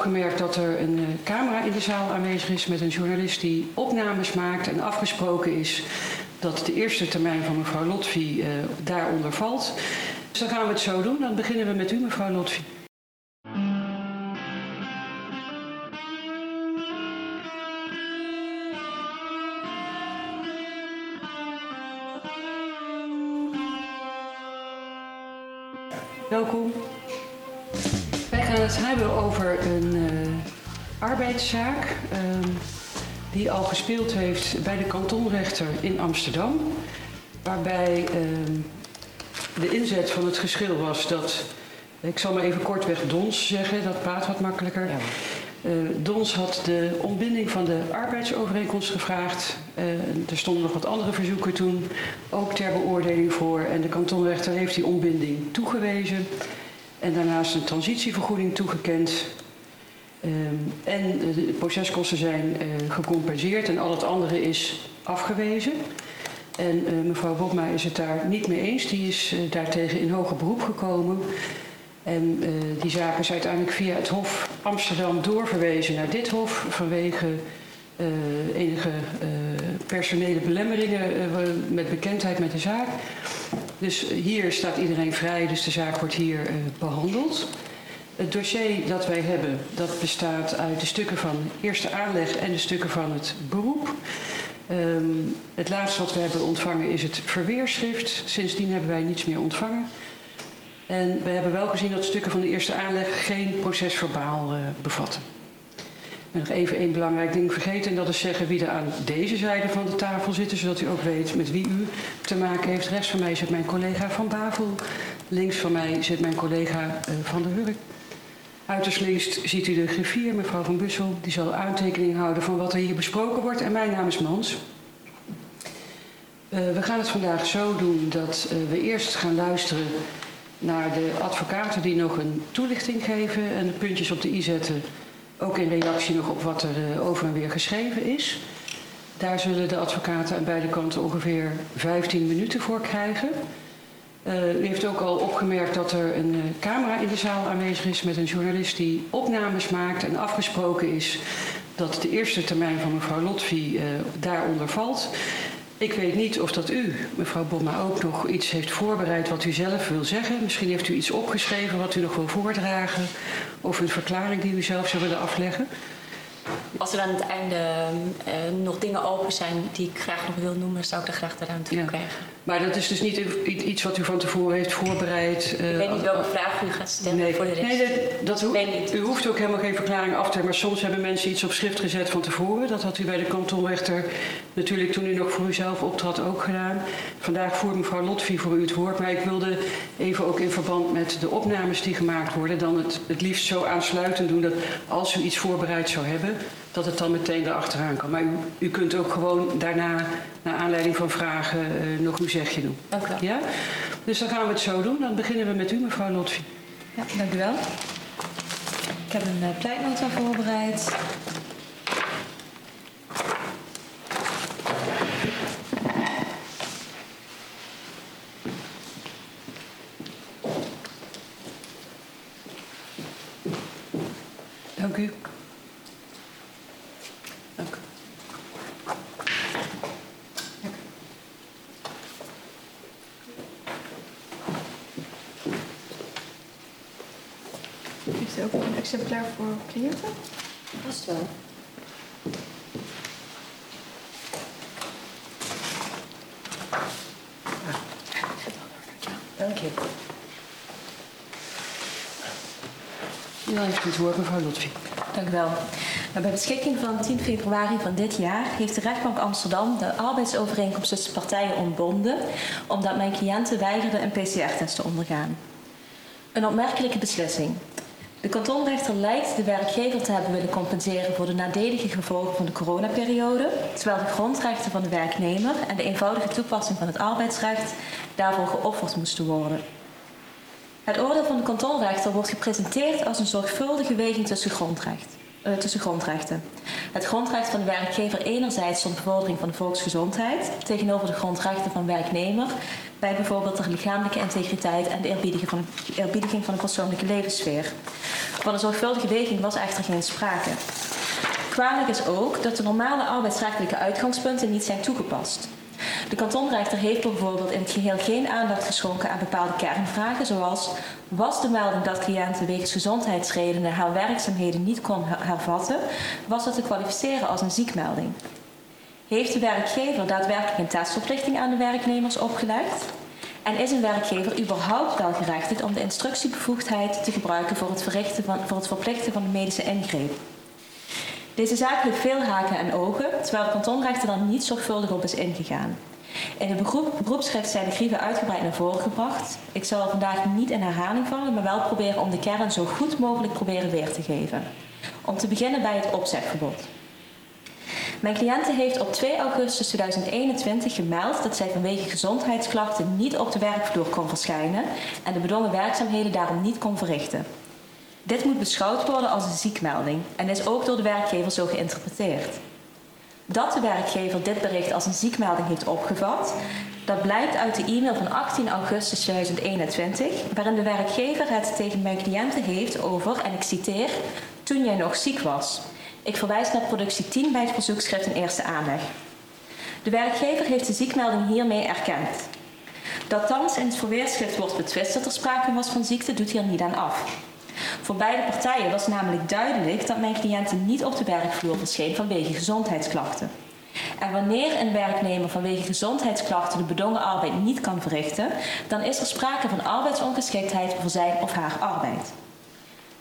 opgemerkt dat er een uh, camera in de zaal aanwezig is met een journalist die opnames maakt en afgesproken is dat de eerste termijn van mevrouw Lotfi uh, daaronder valt. Dus dan gaan we het zo doen. Dan beginnen we met u, mevrouw Lotfi. Welkom. Het hebben over een uh, arbeidszaak uh, die al gespeeld heeft bij de kantonrechter in Amsterdam. Waarbij uh, de inzet van het geschil was dat, ik zal maar even kortweg Dons zeggen, dat praat wat makkelijker. Ja. Uh, Dons had de ontbinding van de arbeidsovereenkomst gevraagd. Uh, er stonden nog wat andere verzoeken toen, ook ter beoordeling voor. En de kantonrechter heeft die ontbinding toegewezen. En daarnaast een transitievergoeding toegekend. Uh, en de proceskosten zijn uh, gecompenseerd en al het andere is afgewezen. En uh, mevrouw Bobma is het daar niet mee eens. Die is uh, daartegen in hoger beroep gekomen. En die zaak is uiteindelijk via het Hof Amsterdam doorverwezen naar dit Hof vanwege enige personele belemmeringen met bekendheid met de zaak. Dus hier staat iedereen vrij, dus de zaak wordt hier behandeld. Het dossier dat wij hebben, dat bestaat uit de stukken van eerste aanleg en de stukken van het beroep. Um, het laatste wat we hebben ontvangen is het verweerschrift. Sindsdien hebben wij niets meer ontvangen. En we hebben wel gezien dat stukken van de eerste aanleg geen procesverbaal uh, bevatten. Ben nog even één belangrijk ding vergeten en dat is zeggen wie er aan deze zijde van de tafel zit, zodat u ook weet met wie u te maken heeft. Rechts van mij zit mijn collega van Bavel, links van mij zit mijn collega uh, van der Hurk. Uiterst links ziet u de griffier, mevrouw van Bussel, die zal aantekening houden van wat er hier besproken wordt. En mijn naam is Mans. Uh, we gaan het vandaag zo doen dat uh, we eerst gaan luisteren naar de advocaten die nog een toelichting geven en de puntjes op de i zetten, ook in reactie nog op wat er uh, over en weer geschreven is. Daar zullen de advocaten aan beide kanten ongeveer 15 minuten voor krijgen. Uh, u heeft ook al opgemerkt dat er een uh, camera in de zaal aanwezig is met een journalist die opnames maakt en afgesproken is dat de eerste termijn van mevrouw Lotfi uh, daaronder valt. Ik weet niet of dat u, mevrouw Bomma, ook nog iets heeft voorbereid wat u zelf wil zeggen. Misschien heeft u iets opgeschreven wat u nog wil voordragen. Of een verklaring die u zelf zou willen afleggen. Als er aan het einde uh, nog dingen open zijn die ik graag nog wil noemen, zou ik er graag de ruimte voor krijgen. Maar dat is dus niet iets wat u van tevoren heeft voorbereid? Uh, ik weet niet welke vraag u gaat stellen nee, voor de rest. Nee, dat, dat ho u hoeft ook helemaal geen verklaring af te hebben. Maar soms hebben mensen iets op schrift gezet van tevoren. Dat had u bij de kantonrechter natuurlijk toen u nog voor uzelf optrad ook gedaan. Vandaag voert mevrouw Lotvi voor u het woord. Maar ik wilde even ook in verband met de opnames die gemaakt worden... dan het, het liefst zo aansluitend doen dat als u iets voorbereid zou hebben dat het dan meteen erachteraan kan. Maar u, u kunt ook gewoon daarna, naar aanleiding van vragen, uh, nog uw zegje doen. Dank u wel. Ja? Dus dan gaan we het zo doen. Dan beginnen we met u, mevrouw Lotfi. Ja, dank u wel. Ik heb een uh, pleitnota voorbereid. Dank u. exemplaar voor cliënten? Vast wel. Dank je. Ja, heeft het woord, mevrouw Lotfi. Dank u wel. Bij beschikking van 10 februari van dit jaar heeft de rechtbank Amsterdam de arbeidsovereenkomst tussen partijen ontbonden, omdat mijn cliënten weigerden een PCR-test te ondergaan. Een opmerkelijke beslissing. De kantonrechter lijkt de werkgever te hebben willen compenseren voor de nadelige gevolgen van de coronaperiode, terwijl de grondrechten van de werknemer en de eenvoudige toepassing van het arbeidsrecht daarvoor geofferd moesten worden. Het oordeel van de kantonrechter wordt gepresenteerd als een zorgvuldige weging tussen grondrecht. Eh, tussen grondrechten. Het grondrecht van de werkgever enerzijds stond bevordering van de volksgezondheid tegenover de grondrechten van werknemer bij bijvoorbeeld de lichamelijke integriteit en de eerbiediging van, eerbiediging van de persoonlijke levenssfeer. Van een zorgvuldige weging was echter geen sprake. Kwalijk is ook dat de normale arbeidsrechtelijke uitgangspunten niet zijn toegepast. De kantonrechter heeft bijvoorbeeld in het geheel geen aandacht geschonken aan bepaalde kernvragen, zoals was de melding dat cliënten wegens gezondheidsredenen haar werkzaamheden niet kon hervatten, was dat te kwalificeren als een ziekmelding? Heeft de werkgever daadwerkelijk een testverplichting aan de werknemers opgelegd? En is een werkgever überhaupt wel gerechtigd om de instructiebevoegdheid te gebruiken voor het, verrichten van, voor het verplichten van de medische ingreep? Deze zaak heeft veel haken en ogen, terwijl de kantonrechter daar niet zorgvuldig op is ingegaan. In de beroepsschrift zijn de grieven uitgebreid naar voren gebracht. Ik zal vandaag niet in herhaling vallen, maar wel proberen om de kern zo goed mogelijk proberen weer te geven. Om te beginnen bij het opzegverbod. Mijn cliënte heeft op 2 augustus 2021 gemeld dat zij vanwege gezondheidsklachten niet op de werkvloer kon verschijnen en de bedongen werkzaamheden daarom niet kon verrichten. Dit moet beschouwd worden als een ziekmelding en is ook door de werkgever zo geïnterpreteerd. Dat de werkgever dit bericht als een ziekmelding heeft opgevat, dat blijkt uit de e-mail van 18 augustus 2021, waarin de werkgever het tegen mijn cliënten heeft over, en ik citeer, toen jij nog ziek was. Ik verwijs naar productie 10 bij het verzoekschrift in eerste aanleg. De werkgever heeft de ziekmelding hiermee erkend. Dat thans in het verweerschrift wordt betwist dat er sprake was van ziekte, doet hier niet aan af. Voor beide partijen was namelijk duidelijk dat mijn cliënten niet op de werkvloer verscheen vanwege gezondheidsklachten. En wanneer een werknemer vanwege gezondheidsklachten de bedongen arbeid niet kan verrichten, dan is er sprake van arbeidsongeschiktheid voor zijn of haar arbeid.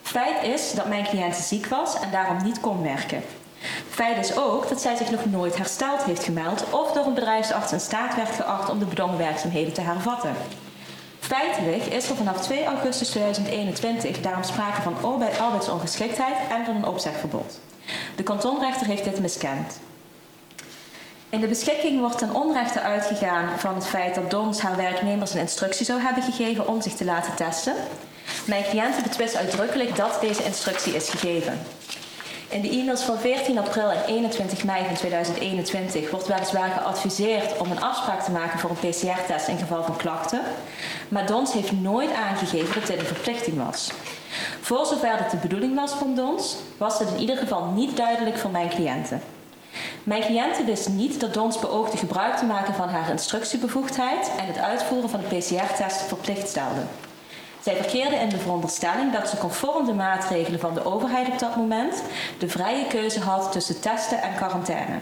Feit is dat mijn cliënt ziek was en daarom niet kon werken. Feit is ook dat zij zich nog nooit hersteld heeft gemeld of door een bedrijfsarts in staat werd geacht om de bedongen werkzaamheden te hervatten. Feitelijk is er vanaf 2 augustus 2021 daarom sprake van arbeidsongeschiktheid en van een opzegverbod. De kantonrechter heeft dit miskend. In de beschikking wordt ten onrechte uitgegaan van het feit dat Dons haar werknemers een instructie zou hebben gegeven om zich te laten testen. Mijn cliënten betwist uitdrukkelijk dat deze instructie is gegeven. In de e-mails van 14 april en 21 mei van 2021 wordt weliswaar geadviseerd om een afspraak te maken voor een PCR-test in geval van klachten, maar Dons heeft nooit aangegeven dat dit een verplichting was. Voor zover dat de bedoeling was van Dons, was dit in ieder geval niet duidelijk voor mijn cliënten. Mijn cliënten wist niet dat Dons beoogde gebruik te maken van haar instructiebevoegdheid en het uitvoeren van de PCR-test verplicht stelde. Zij verkeerde in de veronderstelling dat ze conform de maatregelen van de overheid op dat moment de vrije keuze had tussen testen en quarantaine.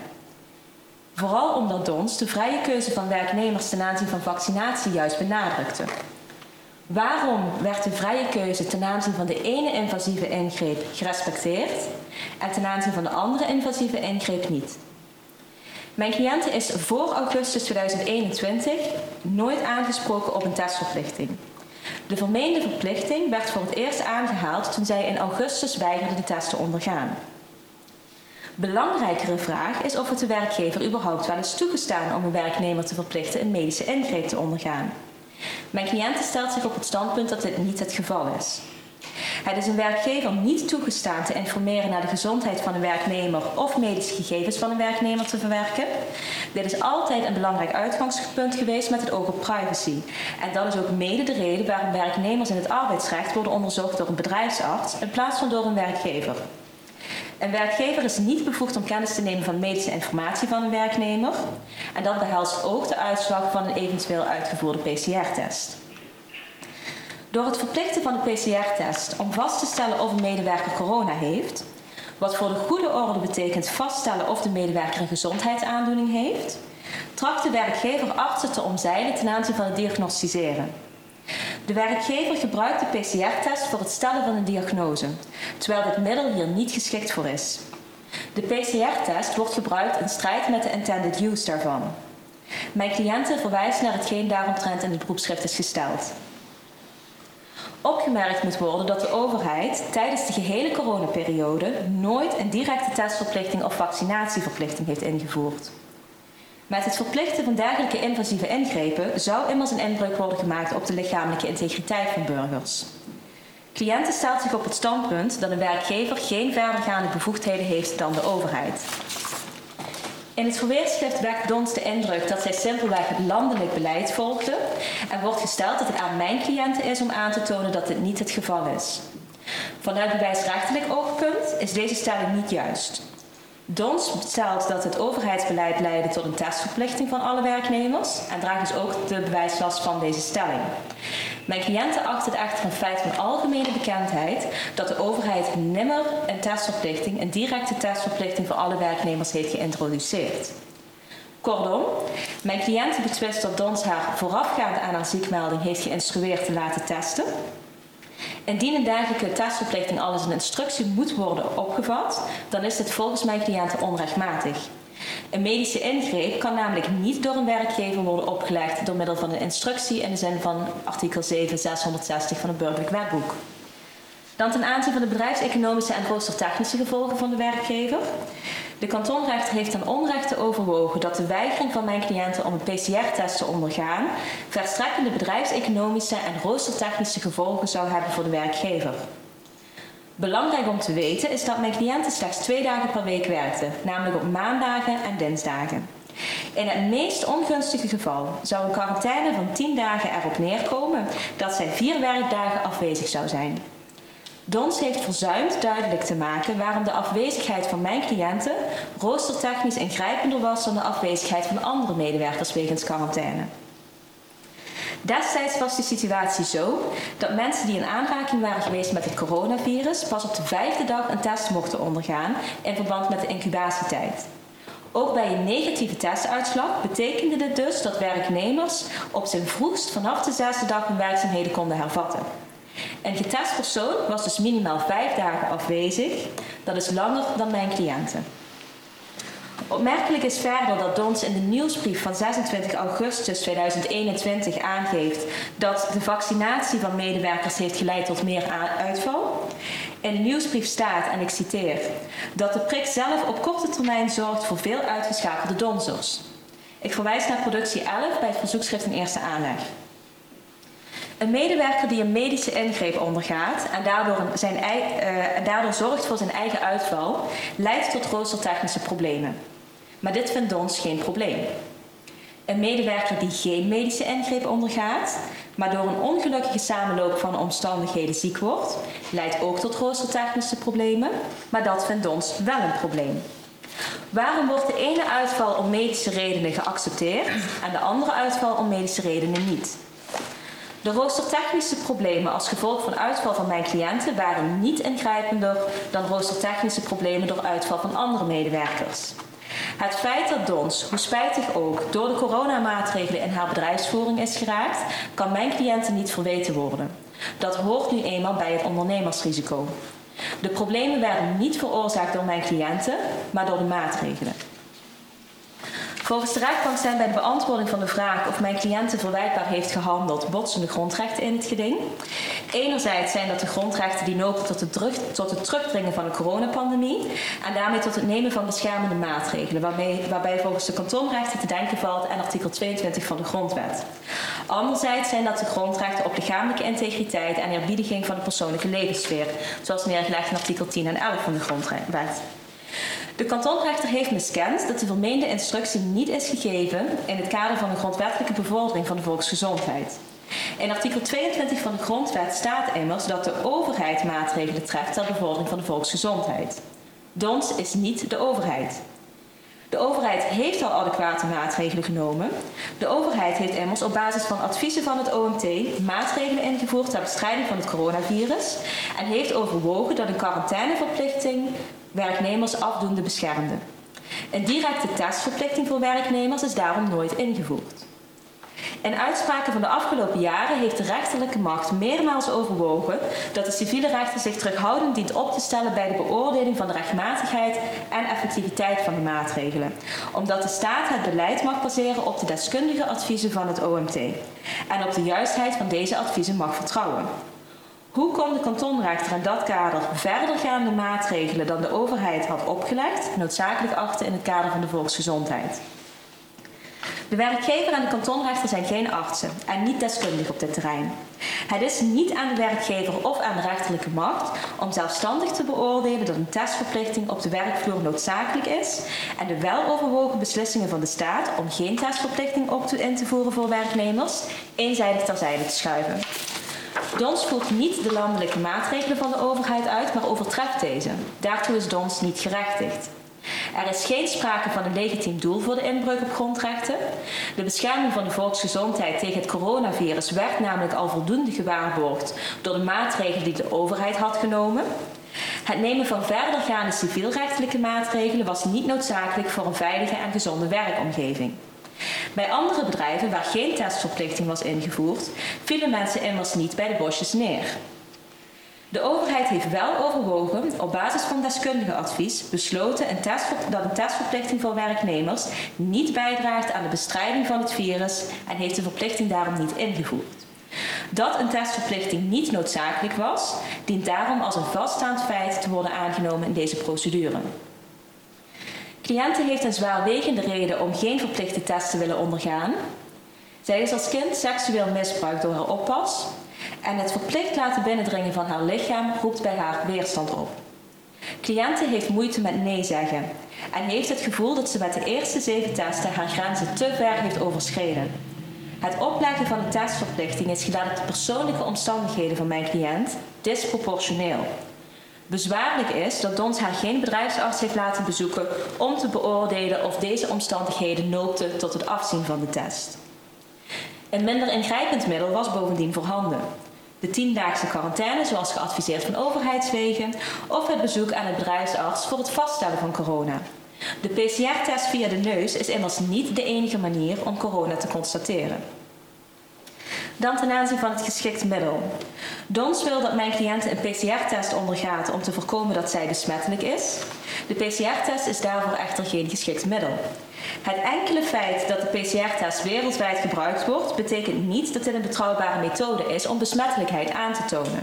Vooral omdat Dons de vrije keuze van werknemers ten aanzien van vaccinatie juist benadrukte. Waarom werd de vrije keuze ten aanzien van de ene invasieve ingreep gerespecteerd en ten aanzien van de andere invasieve ingreep niet? Mijn cliënte is voor augustus 2021 nooit aangesproken op een testverplichting. De vermeende verplichting werd voor het eerst aangehaald toen zij in augustus weigerde de test te ondergaan. Belangrijkere vraag is of het de werkgever überhaupt wel is toegestaan om een werknemer te verplichten een medische ingreep te ondergaan. Mijn cliënte stelt zich op het standpunt dat dit niet het geval is. Het is een werkgever niet toegestaan te informeren naar de gezondheid van een werknemer of medische gegevens van een werknemer te verwerken. Dit is altijd een belangrijk uitgangspunt geweest met het oog op privacy. En dat is ook mede de reden waarom werknemers in het arbeidsrecht worden onderzocht door een bedrijfsarts in plaats van door een werkgever. Een werkgever is niet bevoegd om kennis te nemen van medische informatie van een werknemer. En dat behelst ook de uitslag van een eventueel uitgevoerde PCR-test. Door het verplichten van de PCR-test om vast te stellen of een medewerker corona heeft, wat voor de goede orde betekent vaststellen of de medewerker een gezondheidsaandoening heeft, tracht de werkgever artsen te omzeilen ten aanzien van het diagnosticeren. De werkgever gebruikt de PCR-test voor het stellen van een diagnose, terwijl dit middel hier niet geschikt voor is. De PCR-test wordt gebruikt in strijd met de intended use daarvan. Mijn cliënten verwijst naar hetgeen daaromtrent in het beroepsschrift is gesteld. Opgemerkt moet worden dat de overheid tijdens de gehele coronaperiode nooit een directe testverplichting of vaccinatieverplichting heeft ingevoerd. Met het verplichten van dergelijke invasieve ingrepen zou immers een inbreuk worden gemaakt op de lichamelijke integriteit van burgers. Cliënten stelt zich op het standpunt dat een werkgever geen verdergaande bevoegdheden heeft dan de overheid. In het verweerschrift wekt Dons de indruk dat zij simpelweg het landelijk beleid volgde en wordt gesteld dat het aan mijn cliënten is om aan te tonen dat dit niet het geval is. Vanuit bewijsrechtelijk oogpunt is deze stelling niet juist. Dons stelt dat het overheidsbeleid leidde tot een testverplichting van alle werknemers en draagt dus ook de bewijslast van deze stelling. Mijn cliënten achten het echter een feit van algemene bekendheid dat de overheid nimmer een testverplichting, een directe testverplichting voor alle werknemers heeft geïntroduceerd. Kortom, mijn cliënten betwist dat Dons haar voorafgaand aan haar ziekmelding heeft geïnstrueerd te laten testen. Indien een dergelijke testverplichting alles in instructie moet worden opgevat, dan is dit volgens mijn cliënten onrechtmatig. Een medische ingreep kan namelijk niet door een werkgever worden opgelegd door middel van een instructie in de zin van artikel 7 660 van het burgerlijk wetboek. Dan ten aanzien van de bedrijfseconomische en roostertechnische gevolgen van de werkgever. De kantonrechter heeft ten onrechte overwogen dat de weigering van mijn cliënten om een PCR-test te ondergaan verstrekkende bedrijfseconomische en roostertechnische gevolgen zou hebben voor de werkgever. Belangrijk om te weten is dat mijn cliënten slechts twee dagen per week werkten, namelijk op maandagen en dinsdagen. In het meest ongunstige geval zou een quarantaine van 10 dagen erop neerkomen dat zij vier werkdagen afwezig zou zijn. Dons heeft verzuimd duidelijk te maken waarom de afwezigheid van mijn cliënten roostertechnisch ingrijpender was dan de afwezigheid van andere medewerkers wegens quarantaine. Destijds was de situatie zo dat mensen die in aanraking waren geweest met het coronavirus pas op de vijfde dag een test mochten ondergaan in verband met de incubatietijd. Ook bij een negatieve testuitslag betekende dit dus dat werknemers op zijn vroegst vanaf de zesde dag hun werkzaamheden konden hervatten. Een getest persoon was dus minimaal vijf dagen afwezig. Dat is langer dan mijn cliënten. Opmerkelijk is verder dat Dons in de nieuwsbrief van 26 augustus 2021 aangeeft dat de vaccinatie van medewerkers heeft geleid tot meer uitval. In de nieuwsbrief staat, en ik citeer, dat de prik zelf op korte termijn zorgt voor veel uitgeschakelde donzers. Ik verwijs naar productie 11 bij het verzoekschrift in eerste aanleg. Een medewerker die een medische ingreep ondergaat en daardoor, zijn, uh, daardoor zorgt voor zijn eigen uitval, leidt tot roostertechnische problemen. Maar dit vindt ons geen probleem. Een medewerker die geen medische ingreep ondergaat, maar door een ongelukkige samenloop van omstandigheden ziek wordt, leidt ook tot roostertechnische problemen, maar dat vindt ons wel een probleem. Waarom wordt de ene uitval om medische redenen geaccepteerd en de andere uitval om medische redenen niet? De roostertechnische problemen als gevolg van uitval van mijn cliënten waren niet ingrijpender dan roostertechnische problemen door uitval van andere medewerkers. Het feit dat Dons, hoe spijtig ook, door de coronamaatregelen in haar bedrijfsvoering is geraakt, kan mijn cliënten niet verweten worden. Dat hoort nu eenmaal bij het ondernemersrisico. De problemen werden niet veroorzaakt door mijn cliënten, maar door de maatregelen. Volgens de rechtbank zijn bij de beantwoording van de vraag of mijn cliënten verwijtbaar heeft gehandeld botsende grondrechten in het geding. Enerzijds zijn dat de grondrechten die lopen tot het, terug, tot het terugdringen van de coronapandemie en daarmee tot het nemen van beschermende maatregelen, waarbij, waarbij volgens de kantonrechten te denken valt aan artikel 22 van de grondwet. Anderzijds zijn dat de grondrechten op lichamelijke integriteit en eerbiediging van de persoonlijke levenssfeer, zoals neergelegd in artikel 10 en 11 van de grondwet. De kantonrechter heeft miskend dat de vermeende instructie niet is gegeven in het kader van de grondwettelijke bevordering van de volksgezondheid. In artikel 22 van de grondwet staat immers dat de overheid maatregelen treft ter bevordering van de volksgezondheid. Dons is niet de overheid. De overheid heeft al adequate maatregelen genomen. De overheid heeft immers op basis van adviezen van het OMT maatregelen ingevoerd ter bestrijding van het coronavirus en heeft overwogen dat een quarantaineverplichting werknemers afdoende beschermde. Een directe testverplichting voor werknemers is daarom nooit ingevoerd. In uitspraken van de afgelopen jaren heeft de rechterlijke macht meermaals overwogen dat de civiele rechter zich terughoudend dient op te stellen bij de beoordeling van de rechtmatigheid en effectiviteit van de maatregelen, omdat de staat het beleid mag baseren op de deskundige adviezen van het OMT en op de juistheid van deze adviezen mag vertrouwen. Hoe kon de kantonrechter in dat kader verdergaande maatregelen dan de overheid had opgelegd noodzakelijk achten in het kader van de volksgezondheid? De werkgever en de kantonrechter zijn geen artsen en niet deskundig op dit terrein. Het is niet aan de werkgever of aan de rechterlijke macht om zelfstandig te beoordelen dat een testverplichting op de werkvloer noodzakelijk is en de weloverwogen beslissingen van de staat om geen testverplichting op te in te voeren voor werknemers eenzijdig terzijde te schuiven. Dons voert niet de landelijke maatregelen van de overheid uit, maar overtreft deze. Daartoe is Dons niet gerechtigd. Er is geen sprake van een legitiem doel voor de inbreuk op grondrechten. De bescherming van de volksgezondheid tegen het coronavirus werd namelijk al voldoende gewaarborgd door de maatregelen die de overheid had genomen. Het nemen van verdergaande civielrechtelijke maatregelen was niet noodzakelijk voor een veilige en gezonde werkomgeving. Bij andere bedrijven waar geen testverplichting was ingevoerd, vielen mensen immers niet bij de bosjes neer. De overheid heeft wel overwogen, op basis van deskundige advies, besloten een dat een testverplichting voor werknemers niet bijdraagt aan de bestrijding van het virus en heeft de verplichting daarom niet ingevoerd. Dat een testverplichting niet noodzakelijk was, dient daarom als een vaststaand feit te worden aangenomen in deze procedure. Cliënten heeft een zwaarwegende reden om geen verplichte test te willen ondergaan. Zij is als kind seksueel misbruikt door haar oppas en het verplicht laten binnendringen van haar lichaam roept bij haar weerstand op. Cliënte heeft moeite met nee zeggen en heeft het gevoel dat ze met de eerste zeven testen haar grenzen te ver heeft overschreden. Het opleggen van een testverplichting is gedaan op de persoonlijke omstandigheden van mijn cliënt disproportioneel. Bezwaarlijk is dat Dons haar geen bedrijfsarts heeft laten bezoeken om te beoordelen of deze omstandigheden noopten tot het afzien van de test. Een minder ingrijpend middel was bovendien voorhanden. De tiendaagse quarantaine, zoals geadviseerd van overheidswegen, of het bezoek aan het bedrijfsarts voor het vaststellen van corona. De PCR-test via de neus is immers niet de enige manier om corona te constateren. Dan ten aanzien van het geschikt middel. Dons wil dat mijn cliënt een PCR-test ondergaat om te voorkomen dat zij besmettelijk is. De PCR-test is daarvoor echter geen geschikt middel. Het enkele feit dat de PCR-test wereldwijd gebruikt wordt, betekent niet dat dit een betrouwbare methode is om besmettelijkheid aan te tonen.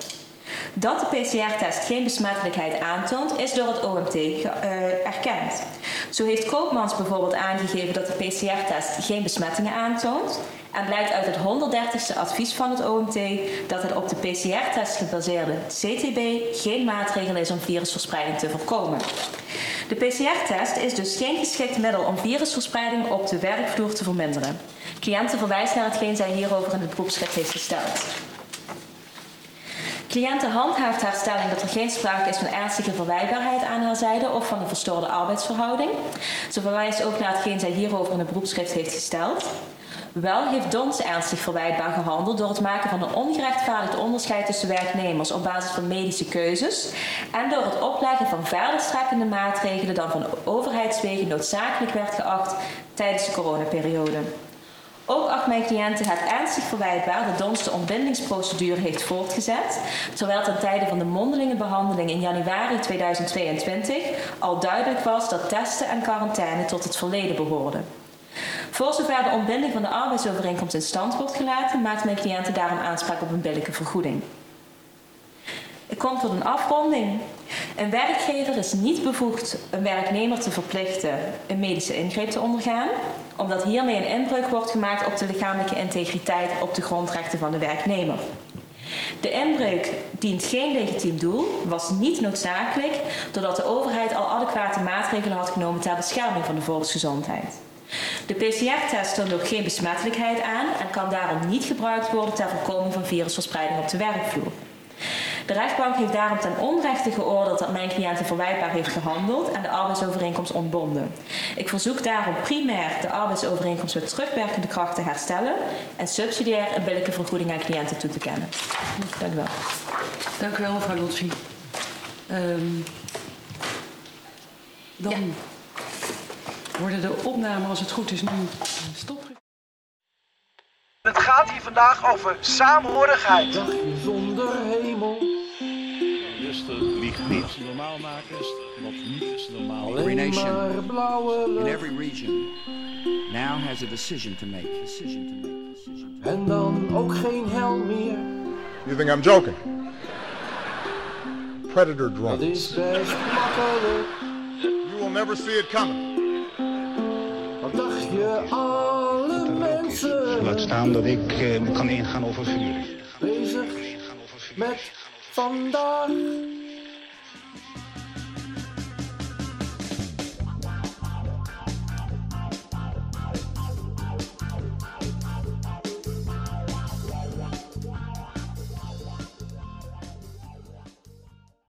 Dat de PCR-test geen besmettelijkheid aantoont, is door het OMT eh, erkend. Zo heeft Koopmans bijvoorbeeld aangegeven dat de PCR-test geen besmettingen aantoont. En blijkt uit het 130ste advies van het OMT dat het op de PCR-test gebaseerde CTB geen maatregel is om virusverspreiding te voorkomen. De PCR-test is dus geen geschikt middel om virusverspreiding op de werkvloer te verminderen. Cliënten verwijst naar hetgeen zij hierover in het beroepsschrift heeft gesteld. Cliënten handhaaft haar stelling dat er geen sprake is van ernstige verwijtbaarheid aan haar zijde of van een verstoorde arbeidsverhouding. Ze verwijst ook naar hetgeen zij hierover in het beroepsschrift heeft gesteld. Wel heeft Dons ernstig verwijtbaar gehandeld door het maken van een ongerechtvaardigd onderscheid tussen werknemers op basis van medische keuzes en door het opleggen van verderstrekkende maatregelen dan van overheidswegen noodzakelijk werd geacht tijdens de coronaperiode. Ook acht mijn cliënten het ernstig verwijtbaar dat Dons de ontbindingsprocedure heeft voortgezet, terwijl ten tijde van de mondelinge behandeling in januari 2022 al duidelijk was dat testen en quarantaine tot het verleden behoorden. Voor zover de ontbinding van de arbeidsovereenkomst in stand wordt gelaten, maakt mijn cliënten daarom aanspraak op een billijke vergoeding. Ik kom tot een afronding. Een werkgever is niet bevoegd een werknemer te verplichten een medische ingreep te ondergaan, omdat hiermee een inbreuk wordt gemaakt op de lichamelijke integriteit op de grondrechten van de werknemer. De inbreuk dient geen legitiem doel, was niet noodzakelijk, doordat de overheid al adequate maatregelen had genomen ter bescherming van de volksgezondheid. De PCR-test toont ook geen besmettelijkheid aan en kan daarom niet gebruikt worden ter voorkoming van virusverspreiding op de werkvloer. De rechtbank heeft daarom ten onrechte geoordeeld dat mijn cliënt verwijtbaar heeft gehandeld en de arbeidsovereenkomst ontbonden. Ik verzoek daarom primair de arbeidsovereenkomst met terugwerkende kracht te herstellen en subsidiair een billijke vergoeding aan cliënten toe te kennen. Dank u wel. Dank u wel, mevrouw Lotsie. Um, dan ja. Worden de opnamen, als het goed is, nu stopgezet. Het gaat hier vandaag over saamhorigheid. Dagje zonder hemel. Rustig, niet. Normaal maken, wat niet is normaal. Every nation, in every region, now has a decision to make. Decision to make. Decision to make. En dan ook geen hel meer. You think I'm joking? Predator drones. Dat is best makkelijk. You will never see it coming. Je alle dansen. Laat staan dat ik eh, kan ingaan over vuur. Bezig met vandaag.